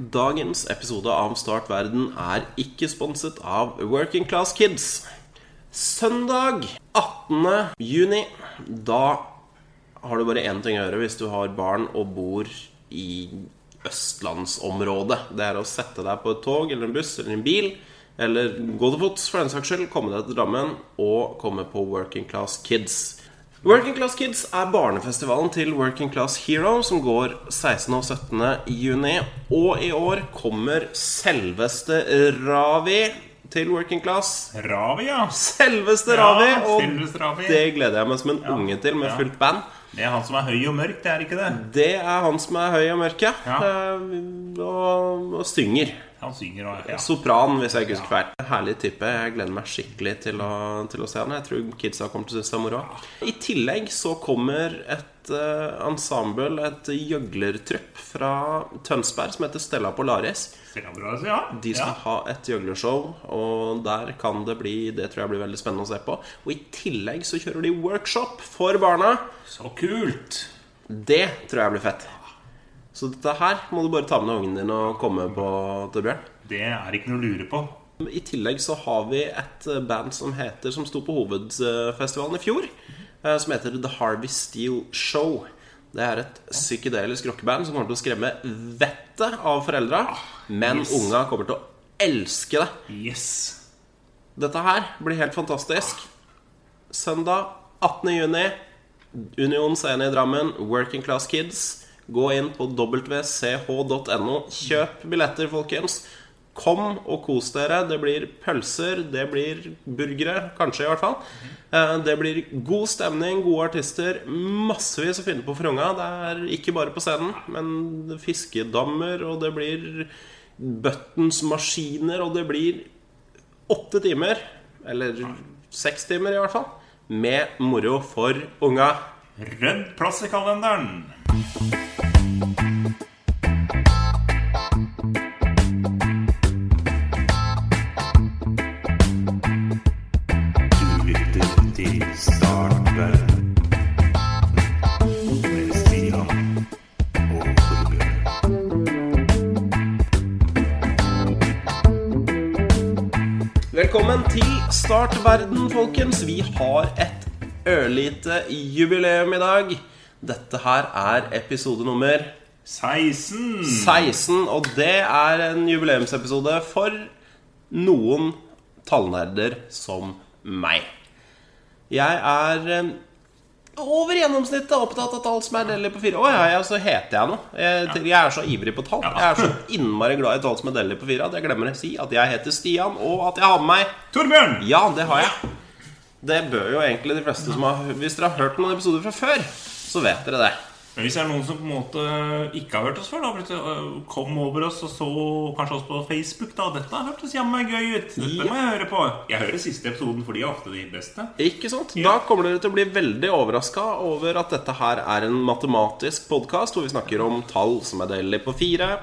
Dagens episode av Start verden er ikke sponset av Working Class Kids. Søndag 18. juni. Da har du bare én ting å gjøre hvis du har barn og bor i østlandsområdet. Det er å sette deg på et tog eller en buss eller en bil, eller gå til fots for den saks skyld, komme deg til Drammen og komme på Working Class Kids. Working Class Kids er barnefestivalen til Working Class Hero, som går 16. og 17. juni. Og i år kommer selveste Ravi til Working Class. Ravi, ja. Selveste Ja, Ravi! Og selveste Ravi. det gleder jeg meg som en unge til, med Ja. fullt band. Det er han som er høy og mørk, det er ikke det? Det er han som er høy og mørk, ja. Ja. Eh, Og, og synger. Han synger også, ja. Sopran, hvis jeg ikke husker feil. Herlig type. Jeg gleder meg skikkelig til å, til å se han. Jeg tror kidsa kommer til å synes det er moro. I tillegg så kommer et eh, ensemble, et gjøglertrupp fra Tønsberg, som heter Stella Polaris. Stella ja. De skal ja. ha et gjøglershow, og der kan det bli Det tror jeg blir veldig spennende å se på. Og i tillegg så kjører de workshop for barna. Så kult! Det tror jeg blir fett. Så dette her må du bare ta med ungen din og komme på, Torbjørn. Det er ikke noe å lure på. I tillegg så har vi et band som heter Som sto på hovedfestivalen i fjor. Eh, Som heter The Harvey Steel Show. Det er et psykedelisk rockeband som kommer til å skremme vettet av foreldra. Men yes. unga kommer til å elske det. Yes. Dette her blir helt fantastisk. Søndag 18. juni. Union Scene i Drammen. Working Class Kids. Gå inn på wch.no. Kjøp billetter, folkens. Kom og kos dere. Det blir pølser, det blir burgere. Kanskje, i hvert fall. Eh, Det blir god stemning, gode artister. Massevis å finne på for unga. Det er ikke bare på scenen, men fiskedammer, og det blir Buttons maskiner, og det blir åtte timer, eller seks timer i hvert fall, med moro for unga. Rød plass i kalenderen. Start verden, folkens. Vi har et ørlite jubileum i dag. Dette her er episode nummer 16. 16, og det er en jubileumsepisode for noen tallnerder som meg. Jeg er eh, over gjennomsnittet opptatt av tall som er deler på fire. Å ja, ja, så heter jeg noe. Jeg, jeg er så ivrig på tall. Jeg er så innmari glad i tall som er deler på fire at jeg glemmer å si at jeg heter Stian, og at jeg har med meg Torbjørn! Ja, det har jeg. Det bør jo egentlig de fleste som har Hvis dere har hørt noen episoder fra før, så vet dere det. Men hvis det er noen som på en måte ikke har hørt oss før, da kom over oss og så kanskje oss på Facebook, da. Dette hørtes jammen gøy ut. Dette må jeg høre på. Jeg hører siste episoden, for de er ofte de beste. Ikke sant? Da kommer dere til å bli veldig overraska over at dette her er en matematisk podkast hvor vi snakker om tall som er delige på fire.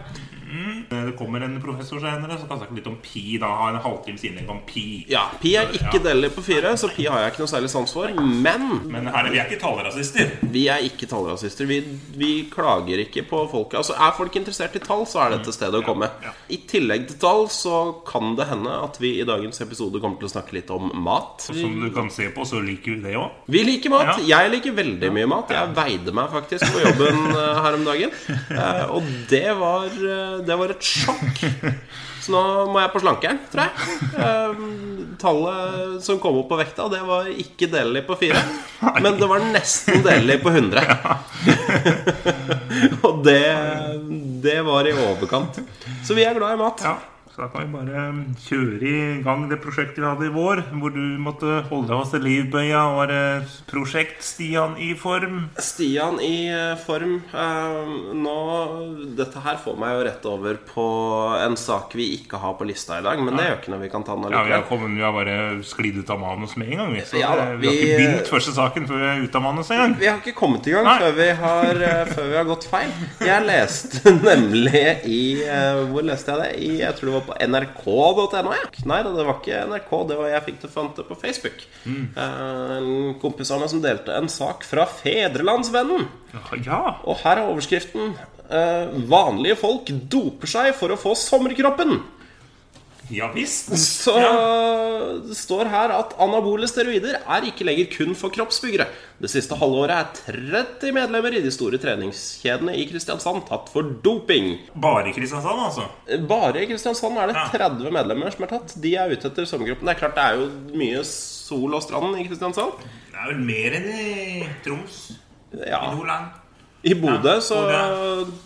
Det kommer en professor senere så kan snakke litt om pi. Da har en halvtimes innlegg om pi. Ja, pi er ikke deler på fire, så pi har jeg ikke noe særlig sans for. Men Men her, vi er ikke tallrasister. vi er ikke tallrasister. Vi, vi klager ikke på folket. Altså, Er folk interessert i tall, så er dette stedet å komme. ja. I tillegg til tall så kan det hende at vi i dagens episode kommer til å snakke litt om mat. Som du kan se på, så liker vi det òg. Vi liker mat. Ja. Jeg liker veldig mye mat. Jeg veide meg faktisk på jobben eh, her om dagen. Eh, Og det var, eh, det var et sjokk. Så nå må jeg på slankeren, tror jeg. Eh, Tallet som kom opp på vekta, det var ikke delelig på fire. Men det var nesten delelig på 100. Og det, det var i overkant. Så vi er glad i mat. Så da kan vi bare kjøre i gang det prosjektet vi hadde i vår, hvor du måtte holde deg til livbøya. og være prosjekt Stian i form. Stian i eh, form. Eh, nå, dette her får meg jo rett over på en sak vi ikke har på lista i dag. Men det gjør ikke noe. Vi kan ta den Ja, vi har, kommet, vi har bare sklidd ut av manus med en gang. Vi, så Ja da, vi, vi har ikke begynt første saken før vi er ute av manus en gang. Vi har ikke kommet i gang før vi, har, eh, før vi har gått feil. Jeg leste nemlig i eh, Hvor leste jeg det? I, jeg tror det var på nrk.no. Ja. Nei det var ikke NRK. Det var jeg fikk det fant det på Facebook. Eh, kompis av meg som delte en sak fra Fedrelandsvennen. Ja, Og her er overskriften eh, vanlige folk doper seg for å få sommerkroppen. Ja visst. Så det står her at anabole steroider er ikke lenger kun for kroppsbyggere. Det siste halvåret er 30 medlemmer i de store treningskjedene i Kristiansand tatt for doping. Bare i Kristiansand, altså. Bare i Kristiansand er det Ja. 30 medlemmer som er tatt. De er ute etter sommergruppen. Det er klart det er jo mye sol og strand i Kristiansand. Det er vel mer enn i Troms. Ja, I Nordland. I Bodø Ja, så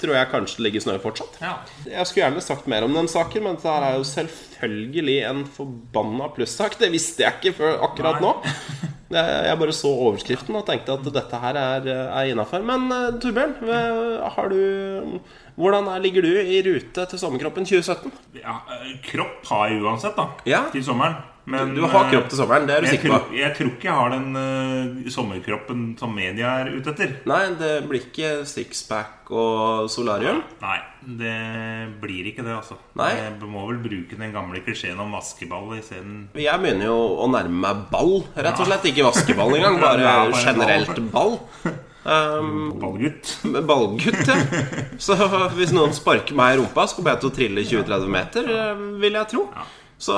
tror jeg kanskje det ligger snø fortsatt. Ja. Jeg skulle gjerne sagt mer om den saken, men dette er jo selvfølgelig en forbanna plussak. Det visste jeg ikke før akkurat Nei. nå. Jeg jeg bare så overskriften og tenkte at dette her er, er innafor. Men eh, Torbjørn, har du hvordan er, ligger du i rute til Sommerkroppen 2017? ja. eh, Kropp har jeg uansett, da. Ja. Til sommeren. Men, Du har eh, kropp til sommeren, det er du sikker på? jeg tror ikke jeg har den uh, sommerkroppen som media er ute etter. Nei, det blir ikke sixpack og solarium. Nei, det blir ikke det, altså. Nei. Jeg må vel bruke den gamle klisjeen om vaskeball isteden. Jeg begynner jo å nærme meg ball, rett og slett. Ikke vaskeball engang, bare Ja, bare generelt ball. Um, Ballgutt. Ballgutt, ja. Så hvis noen sparker meg i rumpa, så kommer jeg til å trille 20-30 meter, eh, vil jeg tro. Så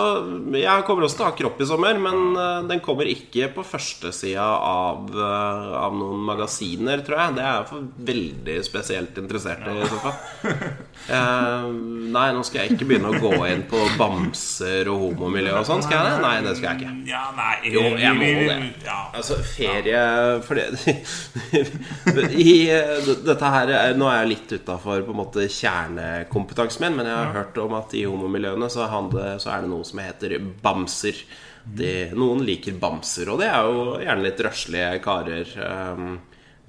jeg kommer også til å ha kropp i sommer, men eh, den kommer ikke på førstesida av, eh, av noen magasiner, tror jeg. Det er jeg for veldig spesielt interessert i, i så fall. Eh, nei, nå skal jeg ikke begynne å gå inn på bamser og homomiljø og sånn, skal jeg det? Nei, det skal jeg ikke. Ja, nei Jo, jeg må det. Altså, ferie For det I eh, dette her er- Nå er jeg litt utafor på kjernekompetansen min, men jeg har hørt om at i homomiljøene så, handler, så er det noe som heter bamser. De, noen liker bamser, og det er jo gjerne litt røslige karer um,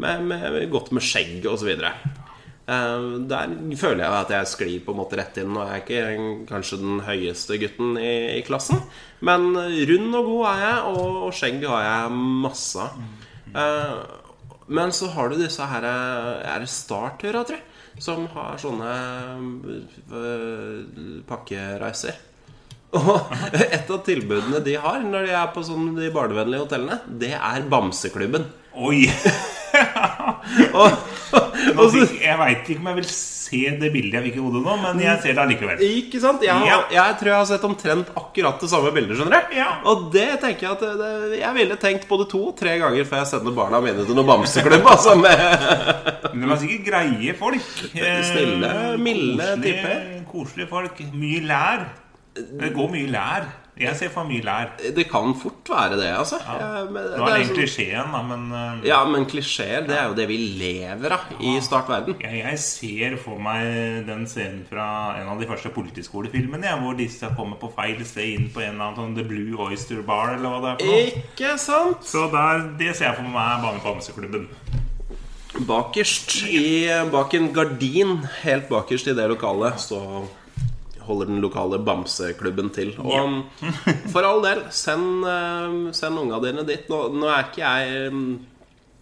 med, med, godt med skjegg osv. Uh, der føler jeg at jeg sklir på en måte rett inn. Er jeg ikke kanskje den høyeste gutten i, i klassen, men rund og god er jeg, og, og skjegg har jeg masse av. Uh, men så har du disse her Er det Startura, tror jeg? Som har sånne uh, pakkereiser. Og et av tilbudene de har når de er på sånn de barnevennlige hotellene, det er Bamseklubben. Oi! Og, Nå og så, fikk, jeg veit ikke om jeg vil se det bildet jeg fikk i hodet nå, men jeg ser det allikevel. ikke sant? Jeg, Ja. jeg tror jeg har sett omtrent akkurat det samme bildet. skjønner du? Ja. Og det tenker jeg at det, Jeg ville tenkt både to og tre ganger før jeg sender barna mine til noen bamseklubb. Altså, med, Men de er sikkert greie folk. Eh, Snille, milde koselige- Koselige folk. Mye lær. Det går mye lær. Jeg ser for mye lær. det kan fort være det, altså. Ja, men, Det det var er den sånn- klisjeen, da, men eh, ja, men klisjeer, det er jo det vi lever av i startverden. jeg, jeg ser for meg den scenen fra en av de første politiskolefilmene, ja, hvor disse kommer på feil sted inn på en eller annen sånn The Blue Oyster Bar, eller hva det er for noe. Ikke sant? Så der, det ser jeg for meg Bane Bamseklubben. Bakerst i, bak en gardin, helt bakerst i det lokalet, så holder den lokale bamseklubben til. Og for all del, send, eh, send unga dine dit. Nå, nå er ikke jeg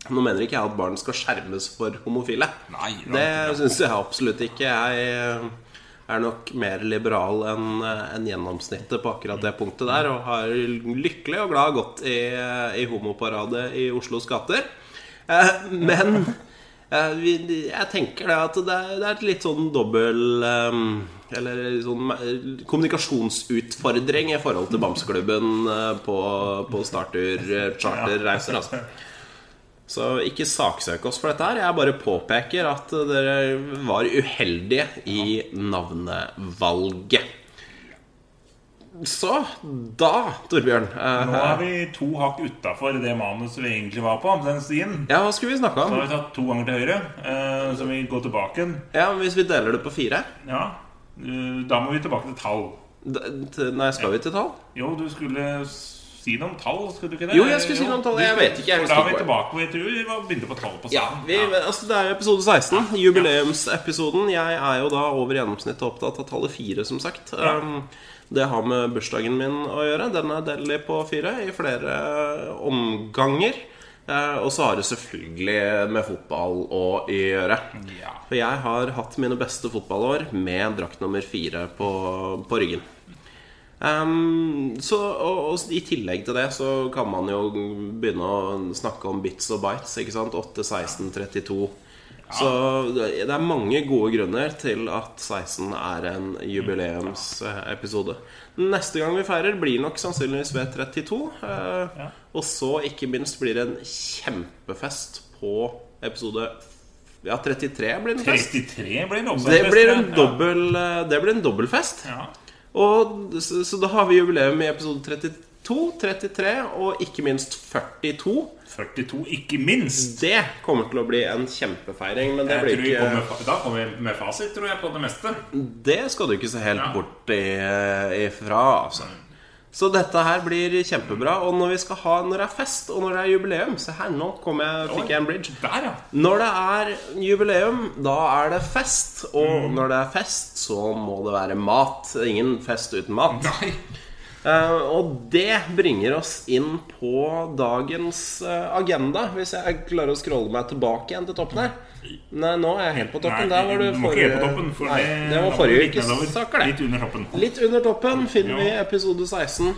Nå mener ikke jeg at barn skal skjermes for homofile. Nei, Det syns jeg absolutt ikke. Jeg eh, er nok mer liberal enn en gjennomsnittet på akkurat det punktet der. Og har lykkelig og glad gått i, i homoparade i Oslos gater. Eh, Men eh, jeg tenker det at det er, et litt sånn dobbel eh, Eller sånn eh, kommunikasjonsutfordring i forhold til Bamseklubben eh, på, på starter-charter-reiser, Altså. Så ikke saksøk oss for dette her. Jeg bare påpeker at dere var uheldige i navnevalget. Så da, Torbjørn eh, Nå er vi to hakk utafor det manuset vi egentlig var på. Den stien Ja, hva skulle vi snakke om? Så har vi tatt to ganger til høyre, eh, så vi går tilbake Ja, men Hvis vi deler det på fire? Ja, eh, da må vi tilbake til tall. Da, til- Nei, skal vi til tall? Jo, du skulle si noen tall, skulle du ikke det? Jo, jeg skulle si noen tall. Jeg vet ikke, jeg Da er vi tilbake, og jeg tror vi var begynte på tall på Ja, starten. vi, altså Det er episode 16, jubileumsepisoden. Jeg er jo da over gjennomsnittet opptatt av tallet fire, som sagt. Um, det har med bursdagen min å gjøre. Den er delt på fire i flere omganger. Eh, og så har det selvfølgelig med fotball å gjøre. Ja. For jeg har hatt mine beste fotballår med drakt nummer fire på, på ryggen. Um, så, og, og I tillegg til det så kan man jo begynne å snakke om bits og bites. ikke sant? 8, 16, 32. Så det er mange gode grunner til at 16 er en jubileumsepisode. Neste gang vi feirer, blir nok sannsynligvis ved 32. Uh, Ja. Og så ikke minst blir det en kjempefest på episode Ja, 33 blir en fest. 33 blir det. Det blir en ja. dobbel, eh, det blir en dobbelfest. Ja. Og, så, så da har vi jubileum i episode 32, 33 og ikke minst 42. 42, ikke minst. Det kommer til å bli en kjempefeiring, men det Jeg blir ikke kommer, da kommer vi med fasit, tror jeg, på det meste. Det skal du ikke se helt Ja. bort ifra, altså. Så dette her blir kjempebra. Og når ha Når det er fest, og når det er jubileum Se her, nå jeg, fikk jeg en bridge. Der, ja. Når det er jubileum, da er det fest. Og Mm. når det er fest, så må det være mat. Ingen fest uten mat. Nei. Eh, og det bringer oss inn på dagens eh, agenda. Hvis jeg klarer å scrolle meg tilbake igjen til toppen her. Nei, nå er jeg helt på toppen. Nei, Der var du helt på toppen. For Nei, det, var forrige ukes saker, det. Litt under toppen. Litt under toppen finner vi episode 16.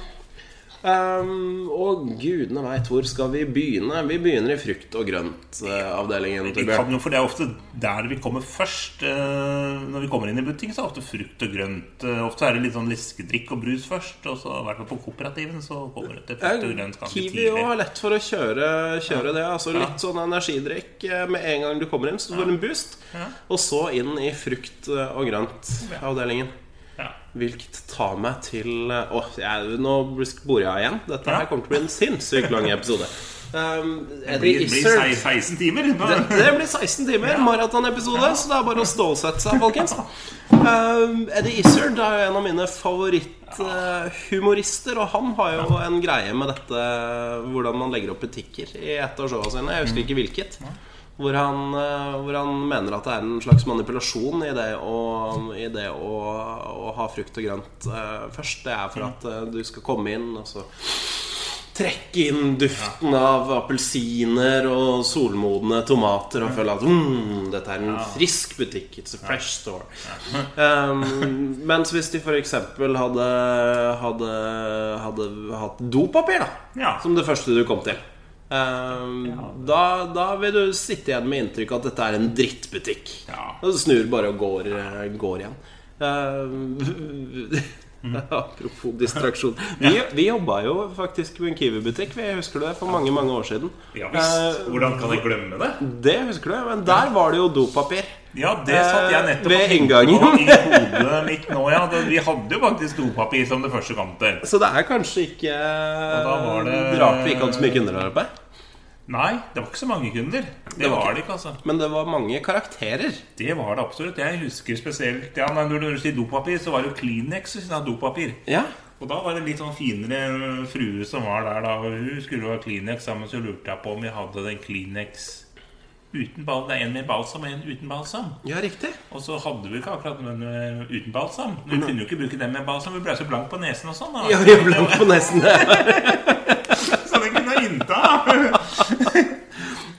Um, og gudene veit hvor skal vi begynne. Vi begynner i frukt- og grøntavdelingen. Vi kan jo, for Det er ofte der vi kommer først. eh, Når vi kommer inn i butikk, så er det ofte frukt og grønt. Eh, Ofte er det litt sånn leskedrikk og brus først. Og så i hvert fall på kooperativen så kommer det til frukt og grønt ganske tidlig. Kiwi har lett for å kjøre, kjøre det. Altså Litt sånn energidrikk eh, med en gang du kommer inn, så får du en boost. Ja. Og så inn i frukt- og grøntavdelingen. Ja. Hvilket tar meg til Å, Åh, jeg, nå bor jeg igjen. Dette her kommer til å bli en sinnssykt lang episode. Um, Det blir, blir 16 timer. Det, det blir 16 timer, maratonepisode, så det er bare å stålsette seg, folkens. Um, Eddie Izzard er jo en av mine favoritthumorister, og han har jo en greie med dette hvordan man legger opp butikker i et av showene sine. Jeg husker ikke hvilket. Hvor han, eh, hvor han mener at det er en slags manipulasjon i det å, i det å, å ha frukt og grønt uh, først. Det er for at uh, du skal komme inn og så trekke inn duften av appelsiner og solmodne tomater og føle at mm, dette er en frisk butikk. It's a fresh store. Um, mens hvis de f.eks. Hadde, hadde, hadde hatt dopapir, da, Ja. som det første du kom til um, da, da vil du sitte igjen med inntrykk at dette er en drittbutikk. Ja. Og du snur bare og går, eh, går igjen. Um, Apropos distraksjon. Vi, vi jobba jo faktisk med en Kiwi-butikk. Vi husker det for mange mange år siden. Ja visst. Eh, Hvordan kan jeg glemme det? det husker du, men der var det jo dopapir. Ja, det satt jeg nettopp Ved inngangen. på i hodet mitt nå, ja. Vi hadde jo faktisk dopapir som det første til. Så det er kanskje ikke det- rart vi ikke hadde så mye kunder der oppe. Nei, det var ikke så mange kunder. Det var var det ikke, altså. Men det var mange karakterer. Det var det absolutt. Jeg husker spesielt ja, Når du sier dopapir, så var det jo Kleenex som hadde dopapir. Ja. Og da var det litt sånn finere frue som var der, da. Hun skulle ha Kleenex sammen, så lurte jeg på om vi hadde den Kleenex uten bal. Det er en med balsam og en uten balsam. ja, riktig. Og så hadde vi ikke akkurat den med uten balsam. Vi kunne jo ikke bruke den med balsam. Vi ble så blank på nesen og sånn. da. Ja, jeg ble på nesen. Så den kunne jeg innta.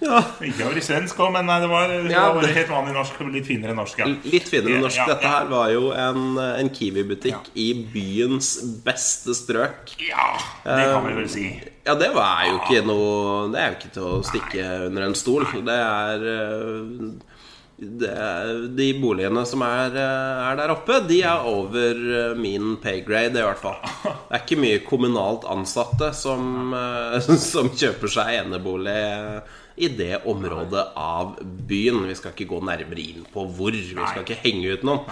Ja. Ikke over i svensk òg, men nei, det var, det Ja, var helt vanlig norsk. Litt finere norsk, ja. Litt finere norsk. Ja, ja, Dette her var jo en, en Kiwi-butikk i byens beste strøk. Ja, det kan vi vel si. Ja, det var jo ikke noe Det er jo ikke til å stikke under en stol. Det er, eh, det er De boligene som er, eh, er der oppe, de er over eh, min paygrade, i hvert fall. Det er ikke mye kommunalt ansatte som, som kjøper seg enebolig i det området av byen. Vi skal ikke gå nærmere inn på hvor. Vi skal ikke henge ut noen.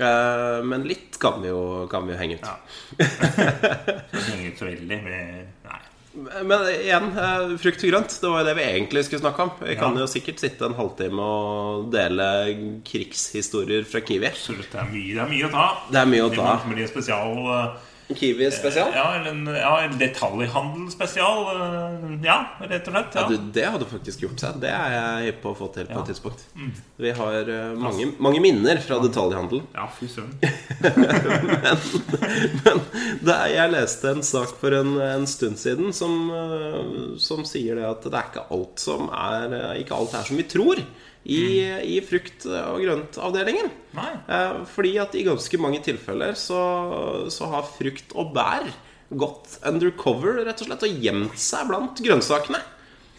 Eh, Men litt kan vi jo, kan vi jo henge ut. Ja. Så ut så veldig Nei. Men igjen, eh, frukt og grønt. Det var jo det vi egentlig skulle snakke om. Vi kan jo sikkert sitte en halvtime og dele krigshistorier fra Kiwi. Absolutt, det er mye, det er mye å ta. Det er mye å ta. Med de spesial eh, Kiwi spesial? Ja, eller en, ja, en detaljhandelsspesial. eh, Ja, rett og slett. Ja, Ja. du, det hadde faktisk gjort seg. Det er jeg hypp på å få til på. Mm. et tidspunkt. Vi har eh, mange, mange minner fra detaljhandel. ja, fy søren. Men det er, jeg leste en sak for en, en stund siden som, eh, som sier det at det er ikke alt som er eh, Ikke alt er som vi tror i, i frukt- og grøntavdelingen. Nei. Eh, Fordi at i ganske mange tilfeller så, så har frukt og bær gått undercover rett og slett og gjemt seg blant grønnsakene.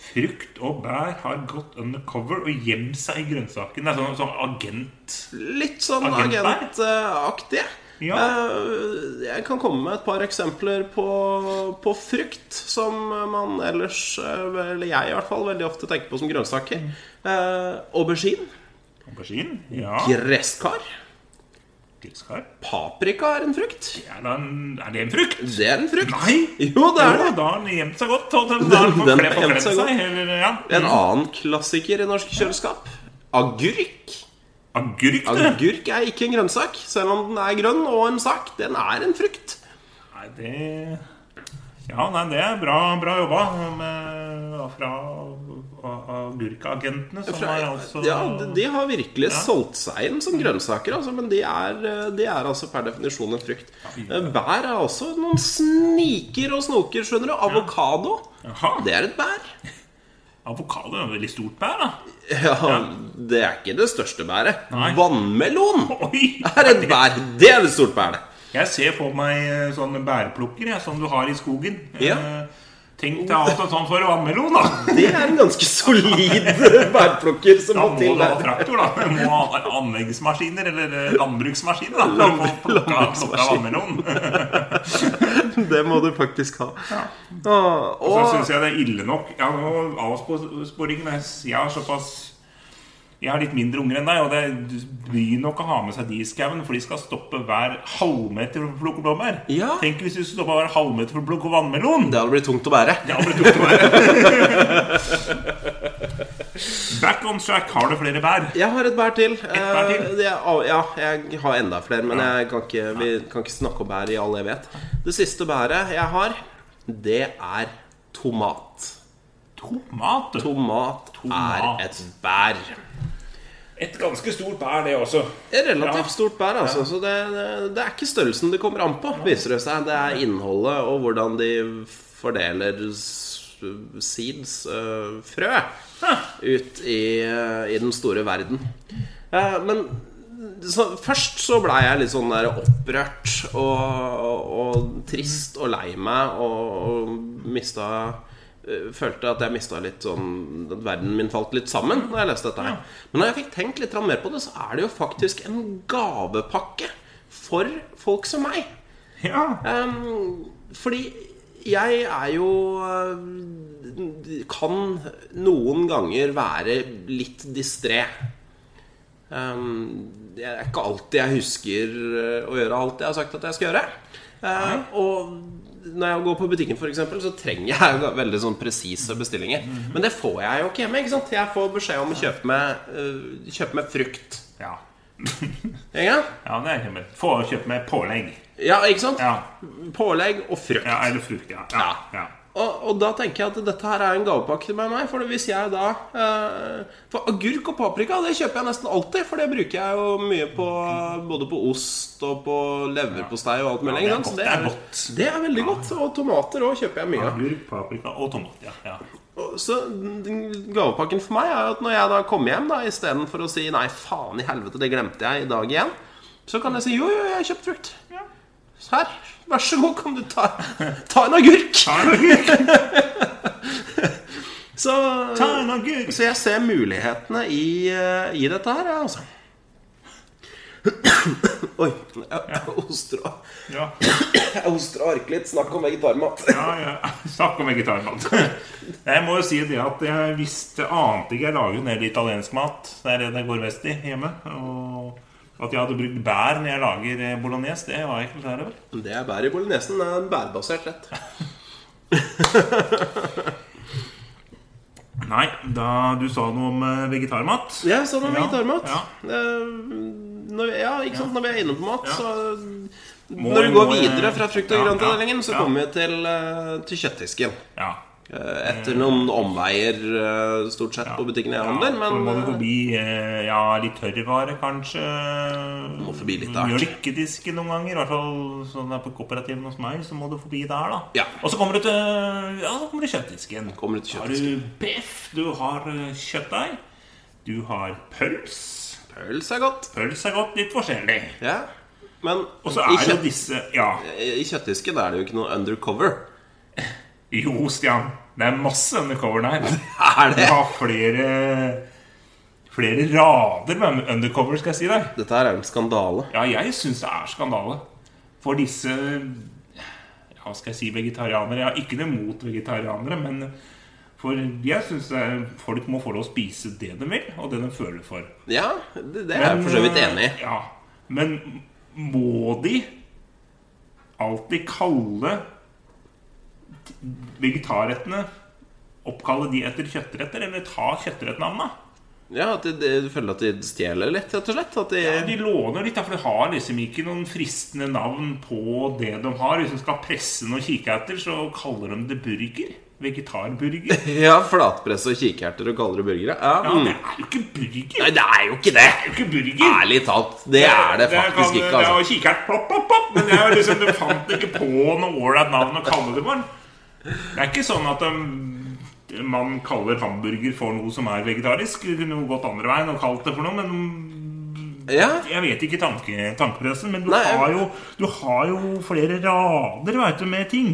Frukt og bær har gått undercover og gjemt seg i grønnsakene? Sånn, sånn agent Litt sånn agentaktig agentaktige. Ja. Eh, Jeg kan komme med et par eksempler på, på frukt som man ellers, eh, eller jeg i hvert fall, veldig ofte tenker på som grønnsaker. Eh, aubergine. Aubergine. Ja. Gresskar. Gresskar. Paprika er en frukt. Er, det en- er det en frukt? Det er en frukt. Nei! Jo, det er det. Da har den gjemt seg godt. Den, den Den- den seg seg. Eller, ja. En annen klassiker i norsk kjøleskap. Agurk. Agurk, det. Agurk er ikke en grønnsak, selv om den er grønn og en sak. Den er en frukt. Nei, det Ja, nei, det er bra, bra jobba med, fra agurkagentene, som Fra, er altså ja, de, de har virkelig Ja. solgt seg inn som grønnsaker, altså, men de er, de er altså per definisjon en frukt. Eh, Bær er også noen sniker og snoker, skjønner du. Avokado, ja. det er et bær. Avokado er et veldig stort bær, da. Ja, Det er ikke det største bæret. Nei. Vannmelon Oi! er et bær. Det er et stort bær, det. Jeg ser på meg eh, sånne bærplukker som du har i skogen. Ja. Eh, Tenk deg alt en sånn for vannmelon, da. Det er en ganske solid bærplukker som Da må må til du ha traktor, da. Du må ha anleggsmaskiner eller eh, landbruksmaskiner da, for å få plukka plukka vannmelon. Det må du faktisk ha. Ja. Så og syns jeg det er ille nok Ja, avsporingen Jeg har såpass Jeg har litt mindre unger enn deg, og det blir bryr nok å ha med seg de i skauen, for de skal stoppe hver halvmeter for å plukke blåbær. Ja. Tenk hvis de skulle stoppe hver halvmeter for å plukke vannmelon! det hadde blitt tungt å bære. Det hadde blitt tungt å bære. Back on track. Har du flere bær? Jeg har et bær til. Et bær til? Eh, er- ja, jeg har enda flere, men jeg kan ikke, vi kan ikke snakke om bær i all evighet. Det siste bæret jeg har, det er. Tomat. Tomat, Tomat. Er et bær. Et ganske stort bær, det også. Et relativt Ja. stort bær, altså. Så det, det, det er ikke størrelsen det kommer an på, viser det seg. Det er innholdet og hvordan de fordeler seeds, uh, frø, ut i, uh, i den store verden. Uh, men så, først så blei jeg litt sånn der opprørt og, og, og trist og lei meg og, og mista Følte at jeg mista litt sånn At verden min falt litt sammen da jeg leste dette her. Men når jeg fikk tenkt litt mer på det, så er det jo faktisk en gavepakke for folk som meg. Ja. Um, fordi jeg er jo eh, Kan noen ganger være litt distré. Ehm, det er ikke alltid jeg husker eh, å gjøre alt jeg har sagt at jeg skal gjøre. Uh, og når jeg går på butikken, eksempel, så trenger jeg jo veldig sånn presise bestillinger. Men det får jeg jo ikke hjemme. ikke sant? Jeg får beskjed om å kjøpe med, uh, kjøpe med frukt. Ja. Ja, det er ikke. Få kjøpe med pålegg. Ja, ikke sant? Ja. Pålegg og frukt. ja eller frukt, ja. ja. ja. Og, og da tenker jeg at dette her er en gavepakke med meg. For hvis jeg da eh, For agurk og paprika det kjøper jeg nesten alltid. For det bruker jeg jo mye på både på ost og på leverpostei og alt mulig. Ja, det, det er godt, det er det er veldig godt. Og tomater òg kjøper jeg mye av. Agurk, paprika og tomat. Ja. ja. Så gavepakken for meg er at når jeg da kommer hjem, da istedenfor å si 'nei, faen i helvete, det glemte jeg i dag igjen', så kan jeg si 'jo, jo, jeg har kjøpt frukt'. Ja. Her, vær så god, kan du ta, ta en agurk? Ta en agurk! Så, Ta en agurk! så jeg ser mulighetene i, eh, i dette her, jeg, altså. Oi. Jeg, hoster og harker litt. Snakk om vegetarmat. Ja, ja. Snakk om vegetarmat. Jeg må jo si det at jeg visste ante ikke jeg lager jo en del italiensk mat. Det er det det går mest i hjemme. Og at jeg hadde brukt bær når jeg lager eh, bolognese, det var jeg ikke klar over. Det er bær i bolognesen. Det er en bærbasert rett. Nei, da du sa noe om eh, vegetarmat Ja, jeg sa noe Ja, vegetarmat. ja. Eh, Når, ja, ikke sant? Når vi er inne på mat, så Når vi går må- videre fra frukt- og grøntavdelingen, så kommer vi til, eh, til kjøttdisken. Ja. Eh, Etter noen omveier, eh, stort sett, på butikken jeg handler. Ja, så må du eh, forbi ja, litt tørrvare, kanskje. Må forbi litt av. Mjølkedisken noen ganger. I hvert fall sånn det er på kooperativen hos meg, så må du forbi der, da. Ja. Og så kommer du til Ja, så kommer du kjøttdisken. Kommer du til Har du biff, du har kjøttdeig, du har pøls. pøls er godt. Pøls er godt, litt forskjellig. Ja. Men i, kjøtt, disse Ja. i kjøttdisken er det jo ikke noe undercover. Jo, Stian. Det er masse undercover der. Er det? Du har flere Flere rader med undercover, skal jeg si deg. Dette her er en skandale. Ja, jeg syns det er skandale. For disse ja, Hva skal jeg si vegetarianere? Jeg har ikke noe mot vegetarianere, men for jeg syns folk må få lov å spise det de vil, og det de føler for. Ja, det, det er jeg for så vidt enig i. Ja, Men må de alltid kalle vegetarrettene Oppkalle de etter kjøttretter, eller ta kjøttrettnavna? Ja, at de, Du føler at de stjeler litt, rett og slett? At de, De låner litt, for de har liksom ikke noen fristende navn på det de har. Hvis de skal presse noe kikerter, så kaller de det burger. Vegetarburger. Ja, flatpress og kikerter og kaller det burgere? Ja, Ja, mm. det er jo ikke burger. Nei, det er jo ikke det! Det er jo ikke burger. Ærlig talt. Det er det faktisk kan- ikke. Det er altså jo kikert plopp, plopp, plopp. Men det er jo liksom, du fant ikke på noe ålreit navn å kalle det for. Det er ikke sånn at de, man kaller hamburger for noe som er vegetarisk. Det kunne gått andre veien og kalt det for noe, men Ja, jeg vet ikke tanke, tankepressen, Men du, Nei, har jo, du har jo flere rader vet du, med ting.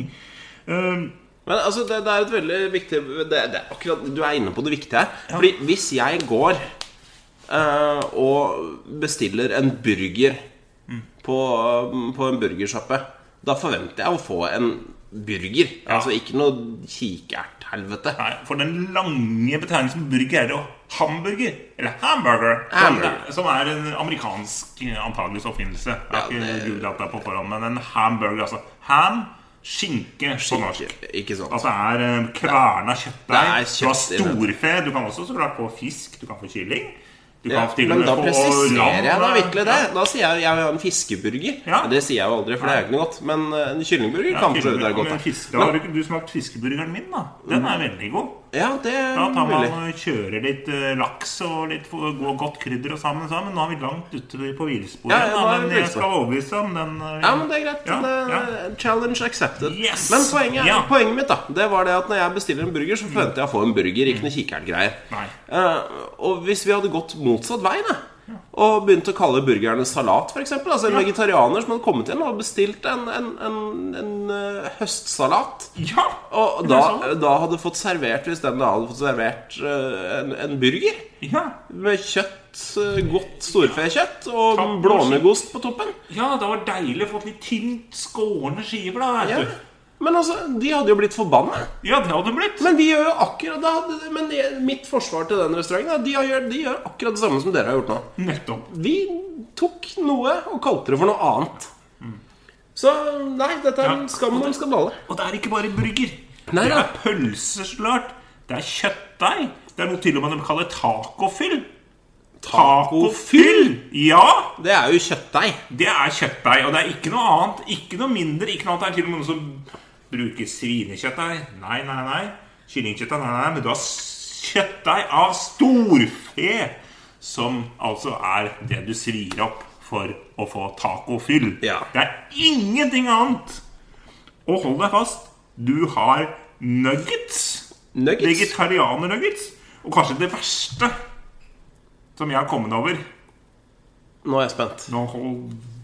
Uh, Men altså, det, det er et veldig viktig det, det akkurat, Du er inne på det viktige her. Fordi hvis jeg går uh, og bestiller en burger på, på en burgersjappe, da forventer jeg å få en burger. Altså ikke noe kikerthelvete. Nei, for den lange betegnelsen burger er jo hamburger. Eller hamburger. Hamburger. Som, som er en amerikansk eh, antageligvis oppfinnelse. Jeg har Ja, ikke det på forhånd, men en hamburger, altså ham, skinke på norsk. Ikke, sant. Altså er eh, kverna kjøttdeig. Du har storfe. Du kan også så klart få fisk. Du kan få kylling. Du Ja, kan til og men med da få presiserer jeg da virkelig det. Da sier jeg jeg vil ha en fiskeburger. Ja. Det sier jeg jo aldri, for det er jo ikke noe godt. Men eh, en kyllingburger Ja, kan prøve det er godt. men fiske, har ikke du smakt fiskeburgeren min, da. Den er veldig god. Ja, det er Da tar man mulig. og kjører litt eh, laks og litt for- go- godt krydder og sammen. sammen. Nå er vi langt ute på hvilsporet. Ja, ja, nå da, er vi men på jeg skal overbevise om den. eh, Ja, men det er greit. Ja, det, ja. Challenge accepted. Yes! Men poenget, Ja. poenget mitt da Det var det at når jeg bestiller en burger, så forventer jeg å få en burger, ikke noe kikertgreier. Nei. Eh, og hvis vi hadde gått motsatt vei da og begynte å kalle burgerne salat, f.eks. Altså en vegetarianer som hadde kommet inn og bestilt en, en, en, en eh, høstsalat. Ja! Og da, sant. da hadde fått servert Hvis den da hadde fått servert eh, en, en burger Ja. med kjøtt, eh, godt storfekjøtt og blåmuggost på toppen. ja, det var deilig å få litt tynt skårne skiver, da. vet Ja. du. Men altså, de hadde jo blitt forbanna. Ja, det hadde blitt. Men de gjør jo akkurat hadde- Men mitt forsvar til den restauranten de, gjør, de gjør akkurat det samme som dere har gjort nå. Nettopp. Vi tok noe og kalte det for noe annet. Så nei, dette er en Ja. skam og en skandale. Og det er ikke bare burger. Nei, det er pølseslart. Det er kjøttdeig. Det er noe til og med de kaller tacofyll. Tacofyll! Ja! Det er jo kjøttdeig. Det er kjøttdeig, og det er ikke noe annet. Ikke noe mindre. Ikke noe annet. Det er til og med noen som bruker svinekjøttdeig. Nei, nei, nei. Kyllingkjøttdeig, nei, nei. Men du har kjøttdeig av storfe, som altså er det du svir opp for å få tacofyll. Ja. Det er ingenting annet. Og hold deg fast, du har nuggets. Nuggets. Vegetarianer-nuggets. Og kanskje det verste som jeg har kommet over Nå er jeg spent. nå hold,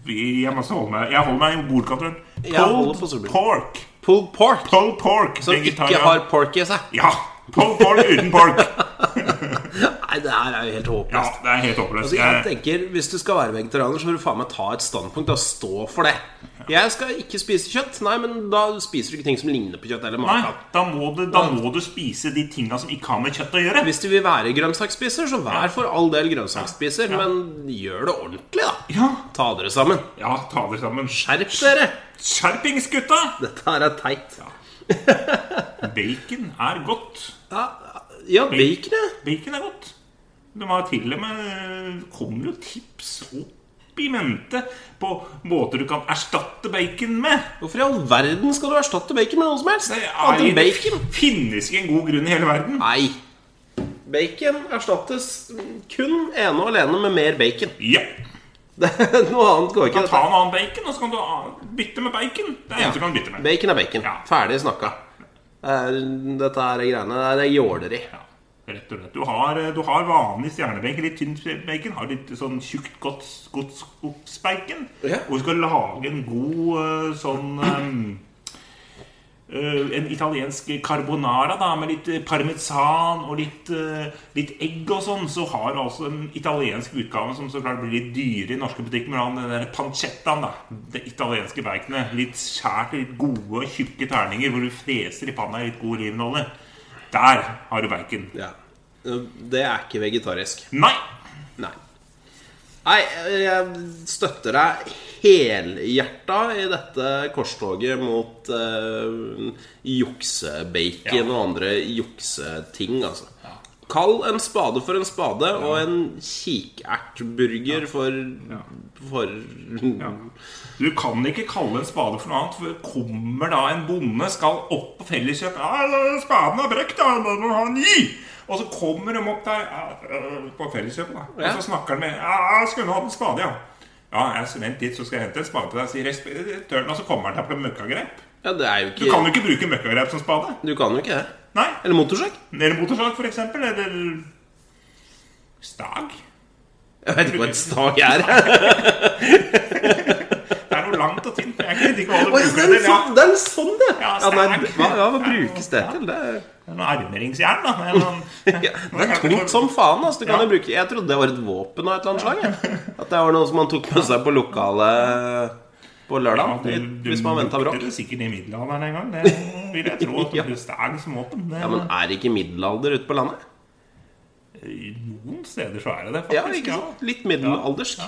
jeg holde meg Jeg holder meg i bordkanten. Pulled pork. Pulled pork. Pulled pork. Som ikke har pork i seg. Ja. Pulled pork uten pork. Nei, det her er jo helt Ja, det er helt håpløst. Altså, jeg tenker, Hvis du skal være vegetarianer, så må du faen meg ta et standpunkt og stå for det. Jeg skal ikke spise kjøtt. Nei, men da spiser du ikke ting som ligner på kjøtt. eller Nei, da må, du, da må du spise de tinga som ikke har med kjøtt å gjøre. Hvis du vil være grønnsaksspiser, så vær for all del grønnsaksspiser. Men gjør det ordentlig, da. Ja, Ta dere sammen. ja ta dere sammen. Skjerp dere! Skjerpings, gutta! Dette her er teit. Bacon er godt. Ja, ja bacon, ja. Bacon er godt. Det har til og med kommer jo tips opp i mente på måter du kan erstatte bacon med. Hvorfor i all verden skal du erstatte bacon med noe som helst? Det, enn bacon? finnes ikke en god grunn i hele verden. Nei. Bacon erstattes kun ene og alene med mer bacon. Ja. Det, noe annet går Du ikke. kan ta en annen bacon, og så kan du bytte med bacon. Det er eneste du kan bytte med. Bacon er bacon. Ja. Ferdig snakka. Det Dette er greiene Det er jåleri. Ja, rett og slett. Du har, du har vanlig stjernebacon, litt tynt bacon. Har litt sånn tjukt, godt godt skogsbacon. Ja. Og du skal lage en god eh, sånn um, eh, en italiensk carbonara da, med litt eh, parmesan og litt, eh, litt egg og sånn, så har du altså en italiensk utgave som så klart blir litt dyre i norske butikker. Men den der pancettaen, da, det italienske baconet, litt skjært i litt gode, tjukke terninger hvor du freser i panna i litt god olivenolje. Der har du bacon. Ja. Det er ikke vegetarisk. Nei! Nei. Nei, jeg støtter deg helhjerta i dette korstoget mot uh, juksebacon Ja. og andre jukseting, altså. Kall en spade for en spade og en kikertburger for, for Ja. Du kan ikke kalle en spade for noe annet, for kommer da en bonde, skal opp på Felleskjøp ja, 'Spaden er brukt, da, må du ha ny!' Og så kommer de opp der på Felleskjøpet, da. Og så snakker han med 'Ja, jeg skulle nå hatt en spade, ja'. Ja, jeg vent litt, så skal jeg hente en spade til deg, sier respektøren, og så kommer han der på møkkagrep. Ja, det jo Du kan jo ikke bruke møkkagrep som spade. Du kan jo ikke det. Nei. Eller motorsag. Eller motorsag, for eksempel. Eller stag. Jeg vet ikke hva et stag er. Det er noe langt og tynt. Jeg vet ikke hva du bruker det til. Sånn, det er sånn det! Ja, Ja, nei, hva, ja, hva brukes det til? Det er, noe armeringsjern, da. Det er noen, ja, det er tungt som faen. Altså. Du kan jo bruke, jeg trodde det var et våpen av et eller annet slag. At det var noe som man tok med seg på lokalet på lørdag. Ja, du- hvis man venta bråk. det sikkert i middelalderen en gang. Det vil jeg tro. At Ja. som våpen. Det, Ja, Men er det ikke middelalder ute på landet? I Noen steder så er det det, Ja, faktisk. ikke sant? Litt middelaldersk.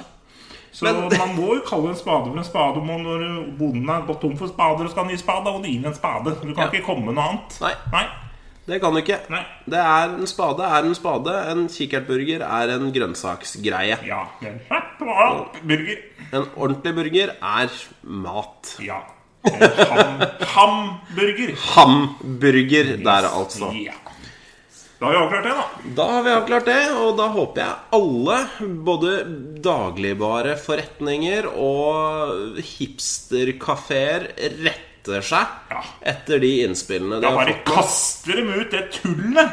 Så Men- man må jo kalle en spade for en spade når bonden har gått tom for spader og skal ha ny spade. Og gi en spade. Du kan Ja. ikke komme med noe annet. Nei. Nei. Det kan du ikke. Er En spade er en spade. En kikkertburger er en grønnsaksgreie. Ja. En burger. En ordentlig burger er mat. Ja. En ham, hamburger. Hamburger der, altså. Ja. Da har vi avklart det, da. Da har vi avklart det, og da håper jeg alle, både dagligvareforretninger og hipsterkafeer, retter seg Ja. etter de innspillene de ja, har bare kaster dem ut det tullet.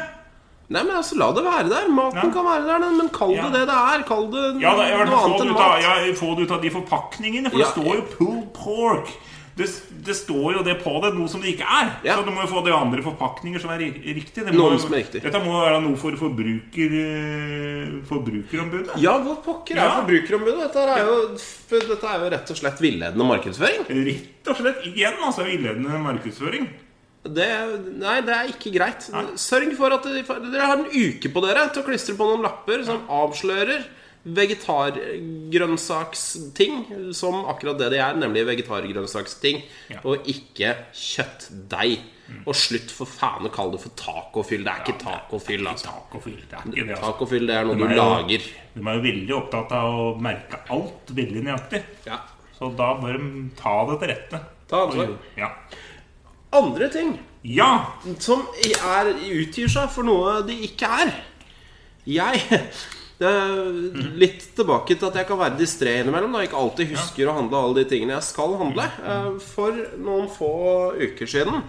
Nei, men altså, La det være der. Maten Ja. kan være der, men kall det det det er. Kall det noe annet enn av, mat. ja, få det ut av de forpakningene, for det står jo 'pulled pork'. Det, det står jo det på det, noe som det ikke er. Ja. Så du må jo få det andre forpakninger som er riktig. Det må, som er riktig. Dette må være noe for forbruker, eh, forbrukerombudet. Ja, hvor pokker er Ja. forbrukerombudet? Dette er, jo, dette er jo rett og slett villedende markedsføring. Rett og slett igjen altså villedende markedsføring. Det, nei, det er ikke greit. Sørg for at dere har en uke på dere til å klistre på noen lapper som avslører vegetargrønnsaksting som akkurat det de er, nemlig vegetargrønnsaksting, Ja. og ikke kjøttdeig. Og slutt for faen å kalle det for tacofyll. Det er ikke tacofyll, altså. Tacofyll, det er det. Altså. Det er noe De du er jo- lager. De er jo veldig opptatt av å merke alt veldig nøyaktig. Ja. Så da bør de ta det til rette. Ta ansvar. Ja. Andre ting ja. som er, utgir seg for noe de ikke er. Jeg det er Litt tilbake til at jeg kan være distré innimellom. Da jeg ikke alltid husker å handle alle de tingene jeg skal handle. Eh, For noen få uker siden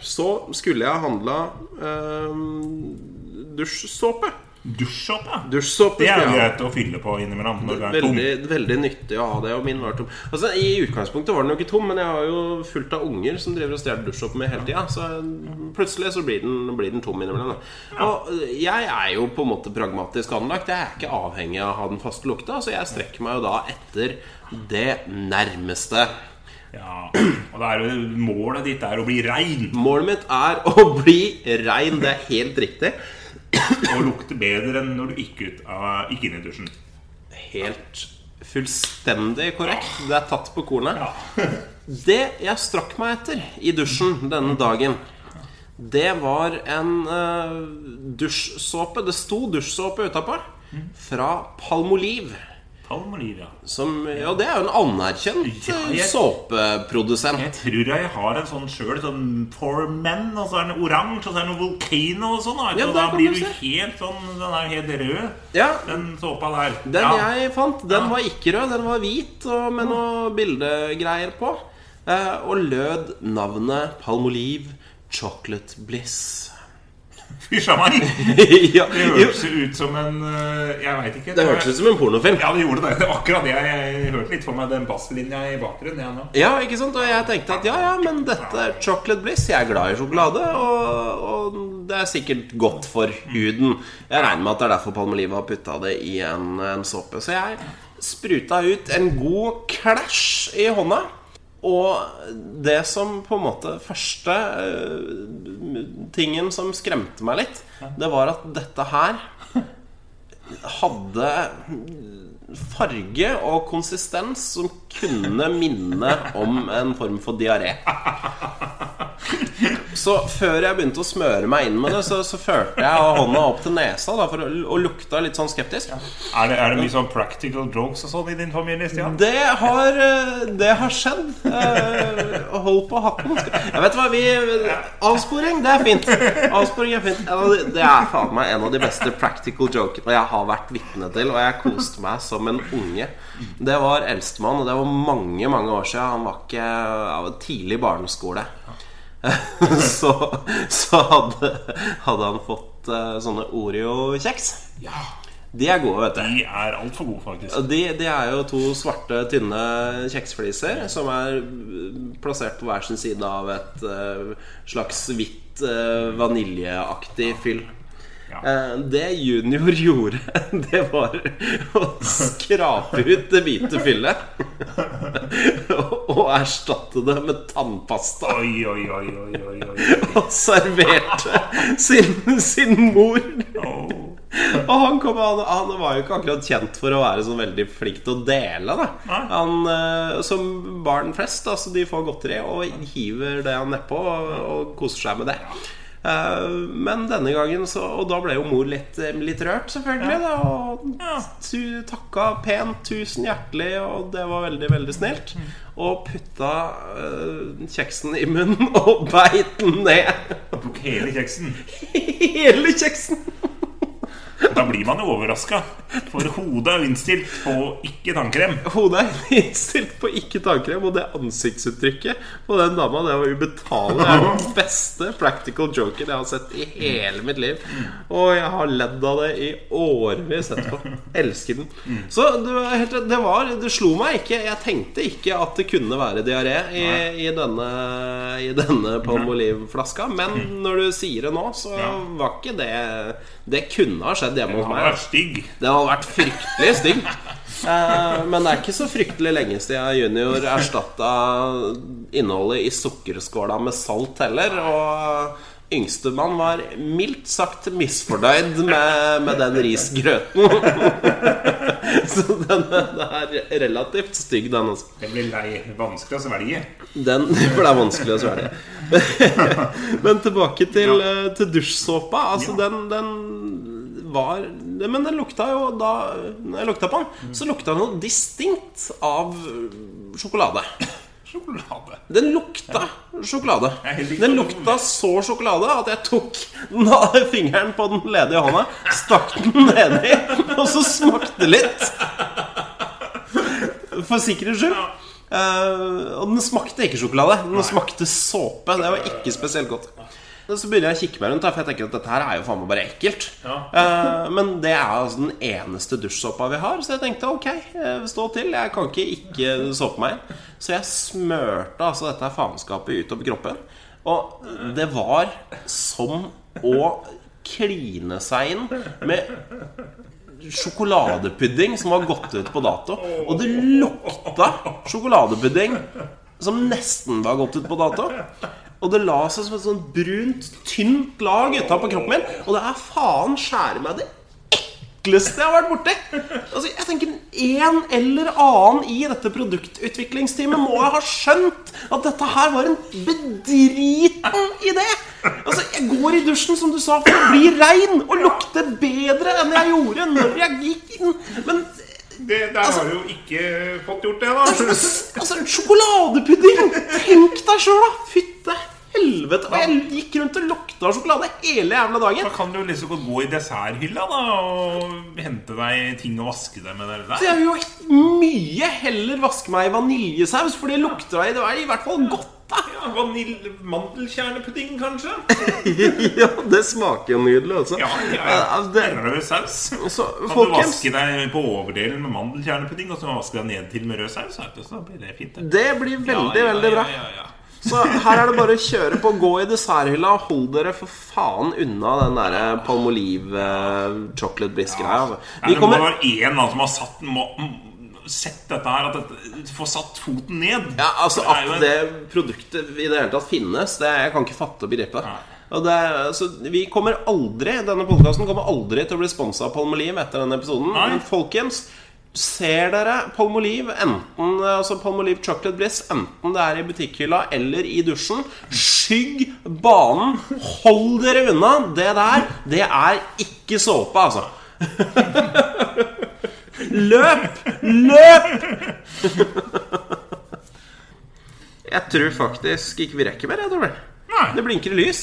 så skulle jeg handla eh, dusjsåpe. Dusjsåpe. ja. Det er jo greit å fylle på innimellom når du er tom. Veldig, veldig nyttig å ha det, og min var tom. Altså, I utgangspunktet var den jo ikke tom, men jeg har jo fullt av unger som driver og stjeler dusjsåpe med hele tida. Så plutselig så blir den, blir den tom innimellom. da. Og jeg er jo på en måte pragmatisk anlagt. Jeg er ikke avhengig av å ha den faste lukta, så jeg strekker meg jo da etter det nærmeste. Ja, og er målet ditt er å bli rein Målet mitt er å bli rein. Det er helt riktig. Og lukte bedre enn når du gikk ut av, gikk inn i dusjen. Helt fullstendig korrekt. Det er tatt på kornet. Ja. Det jeg strakk meg etter i dusjen denne dagen, det var en uh, dusjsåpe. Det sto dusjsåpe utapå. Fra Palmolive. Palmolive. Som, ja, det er jo en anerkjent Ja, eh, jeg- såpeprodusent. Jeg tror jeg har en sånn sjøl, sånn For Men, og så er den oransje, og så er den Volcano og sånn. Ja, og da blir du helt sånn Den er helt rød, Ja, den såpa der. Den ja. jeg fant, den var ikke rød. Den var hvit og med noe bildegreier på. Eh, og lød navnet Palmolive Chocolate Bliss. Fysj a meg! ja, Det hørtes ut som en eh, Jeg veit ikke. det hørtes ut som en pornofilm. Ja, det gjorde det. Det akkurat det. Jeg, jeg hørte litt for meg den basslinja i bakgrunnen. Nå. Ja, ikke sant? Og jeg tenkte at ja, ja, men dette er chocolate bliss. Jeg er glad i sjokolade, og, og det er sikkert godt for huden. Jeg regner med at det er derfor Palmolive har putta det i en, en såpe. Så jeg spruta ut en god klæsj i hånda. Og det som på en måte første eh, tingen som skremte meg litt, det var at dette her hadde farge og konsistens som kunne minne om en form for diaré. Så før jeg begynte å smøre meg inn med det, så, så førte jeg hånda opp til nesa da, for å, og lukta litt sånn skeptisk. Er det, er det mye sånn practical jokes og sånn i din familie, Stian? Det har, eh, det har skjedd. Uh, Hold på hatten. Jeg vet hva, vi Avsporing, det er fint. Avsporing er fint. De- Det er faen meg en av de beste practical jokene jeg har vært vitne til, og jeg koste meg som en unge. Det var eldstemann, og det var mange, mange år siden. Han var ikke av tidlig barneskole. Så, så hadde, hadde han fått uh, sånne Oreo-kjeks. Ja. De er gode, vet du. De er altfor gode, faktisk. De, de er jo to svarte, tynne kjeksfliser som er plassert på hver sin side av et uh, slags hvitt uh, vaniljeaktig fyll. Ja. Eh, det Junior gjorde, det var å skrape ut det hvite fyllet og erstatte det med tannpasta. Oi, oi, oi, oi, oi, oi. Og serverte sin, sin mor. Og han, kom, han, han var jo ikke akkurat kjent for å være sånn veldig flink til å dele. Han, eh, som barn flest, altså de får godteri og hiver det han nedpå og, og koser seg med det. Eh, men denne gangen så Og da ble jo mor litt, litt rørt, selvfølgelig. Da, og Ja. tu, takka pent, tusen hjertelig, og det var veldig, veldig snilt. Og putta uh, kjeksen i munnen og beit den ned. Tok hele kjeksen. Hele kjeksen! Da blir man jo overraska, for hodet er innstilt på ikke tannkrem. Hodet er innstilt på ikke tannkrem, og det ansiktsuttrykket på den dama, det var ubetalelig. Det er den beste practical joken jeg har sett i hele mitt liv. Og jeg har ledd av det i årevis etterpå. Elsker den. Så det var, helt, det var Det slo meg ikke. Jeg tenkte ikke at det kunne være diaré i, i denne, i denne Palmolive-flaska, men når du sier det nå, så var ikke det Det kunne ha skjedd hjemme Den hos har meg. vært stygg. Den hadde vært fryktelig stygg. Eh, men det er ikke så fryktelig lenge siden Junior erstatta innholdet i sukkerskåla med salt heller. Og yngstemann var mildt sagt misfornøyd med, med den risgrøten. så den, den er relativt stygg, den også. Den blir lei. Vanskelig å svelge. Den, for det er vanskelig å svelge. Men tilbake til, ja. til dusjsåpa. Altså, den, den var Men den lukta jo da Når jeg lukta på den, så lukta den noe distinkt av sjokolade. Sjokolade. Den lukta sjokolade. Helt riktig. Den lukta så sjokolade at jeg tok fingeren på den ledige hånda, stakk den nedi, og så smakte litt. For sikkerhets skyld. Eh, og den smakte ikke sjokolade. Den smakte såpe. Det var ikke spesielt godt. Så begynner jeg å kikke meg rundt, for jeg tenker at dette her er jo faen meg bare ekkelt. Ja. Eh, men det er altså den eneste dusjsåpa vi har, så jeg tenkte ok, eh, stå til. Jeg kan ikke ikke såpe meg inn. Så jeg smørte altså dette faenskapet utover kroppen. Og det var som å kline seg inn med sjokoladepudding som var gått ut på dato. Og det lukta sjokoladepudding som nesten var gått ut på dato. Og det la seg som et sånn brunt, tynt lag utapå kroppen min. Og det er faen skjære meg det ekleste jeg har vært borti. Altså, jeg tenker En eller annen i dette produktutviklingsteamet må ha skjønt at dette her var en bedriten idé. Altså, Jeg går i dusjen som du sa for å bli rein og lukte bedre enn jeg gjorde når jeg gikk inn. Men Det, der har du jo ikke fått gjort det, da. altså, sjokoladepudding! Tenk deg sjøl, da! Fytte helvete. Og jeg gikk rundt og lukta sjokolade hele jævla dagen. Da kan du liksom godt gå i desserthylla da og hente deg ting å vaske deg med. Det Så jeg vil jo mye heller vaske meg i vaniljesaus, for det lukter deg Det er i hvert fall godt. da Ja, Vanilj... Mandelkjernepudding, kanskje? ja, det smaker jo nydelig, altså. Ja, ja, ja. altså, Rød saus. så, Kan du vaske deg på overdelen med mandelkjernepudding, og så vaske deg ned til med rød saus? Så blir det fint. det. det blir veldig, Ja, ja, veldig bra. Ja, ja, ja. Så her er det bare å kjøre på. Gå i desserthylla og hold dere for faen unna den derre Palmolive uh, chocolate bliss-greia. Ja. Nei, Vi det må være en som har satt, mm, sett dette her At dette, Få satt foten ned. Ja, altså At en- det produktet i det hele tatt finnes, det jeg kan ikke fatte og begripe. Det, så vi kommer aldri Denne podkasten kommer aldri til å bli sponsa av Palmolive etter denne episoden. Nei. Men folkens, ser dere Palmolive, enten altså Palmolive Chocolate Bliss, enten det er i butikkhylla eller i dusjen, skygg banen. Hold dere unna. Det der, det er ikke såpe, altså. Løp! Løp! Jeg tror faktisk ikke vi rekker mer. Jeg tror det. Nei. det blinker i lys.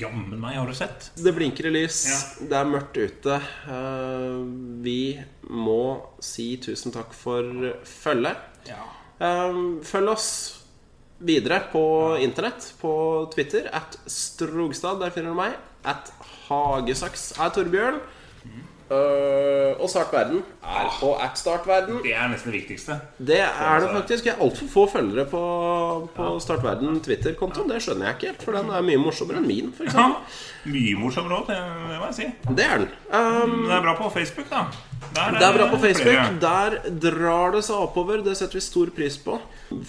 Jammen meg, har du sett? Det blinker i lys. Ja. Det er mørkt ute. Eh, vi må si tusen takk for følget. Ja. Eh, følg oss videre på internett, på Twitter. At Strogstad, der finner du meg. At Hagesaks er Torbjørn. Eh, og Startverden er på at Startverden. Det er nesten det viktigste. Det er det faktisk. Jeg har altfor få følgere på, på Startverden Twitter-kontoen. Det skjønner jeg ikke helt, for den er mye morsommere enn min. For Ja. Mye morsommere òg, det det må jeg si. det er den. Um, det er bra på Facebook, da. Der det er bra på. Facebook. Der drar det seg oppover. Det setter vi stor pris på.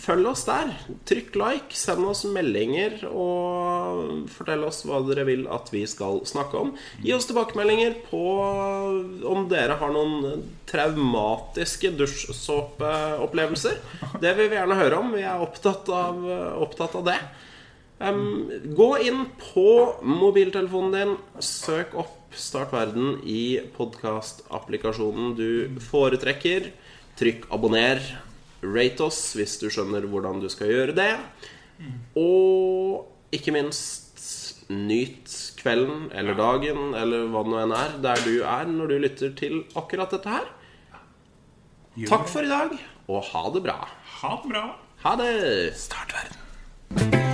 Følg oss der. Trykk like. Send oss meldinger. Og fortell oss hva dere vil at vi skal snakke om. Gi oss tilbakemeldinger på om dere har noen traumatiske dusjsåpeopplevelser. Det vil vi gjerne høre om. Vi er opptatt av, opptatt av det. Um, gå inn på mobiltelefonen din, søk opp Start verden i podkastapplikasjonen du foretrekker. Trykk abonner. Rate oss hvis du skjønner hvordan du skal gjøre det. Og ikke minst nyt kvelden eller dagen eller hva det nå enn er der du er når du lytter til akkurat dette her. Takk for i dag, og ha det bra. Ha det bra. Ha det! Start verden.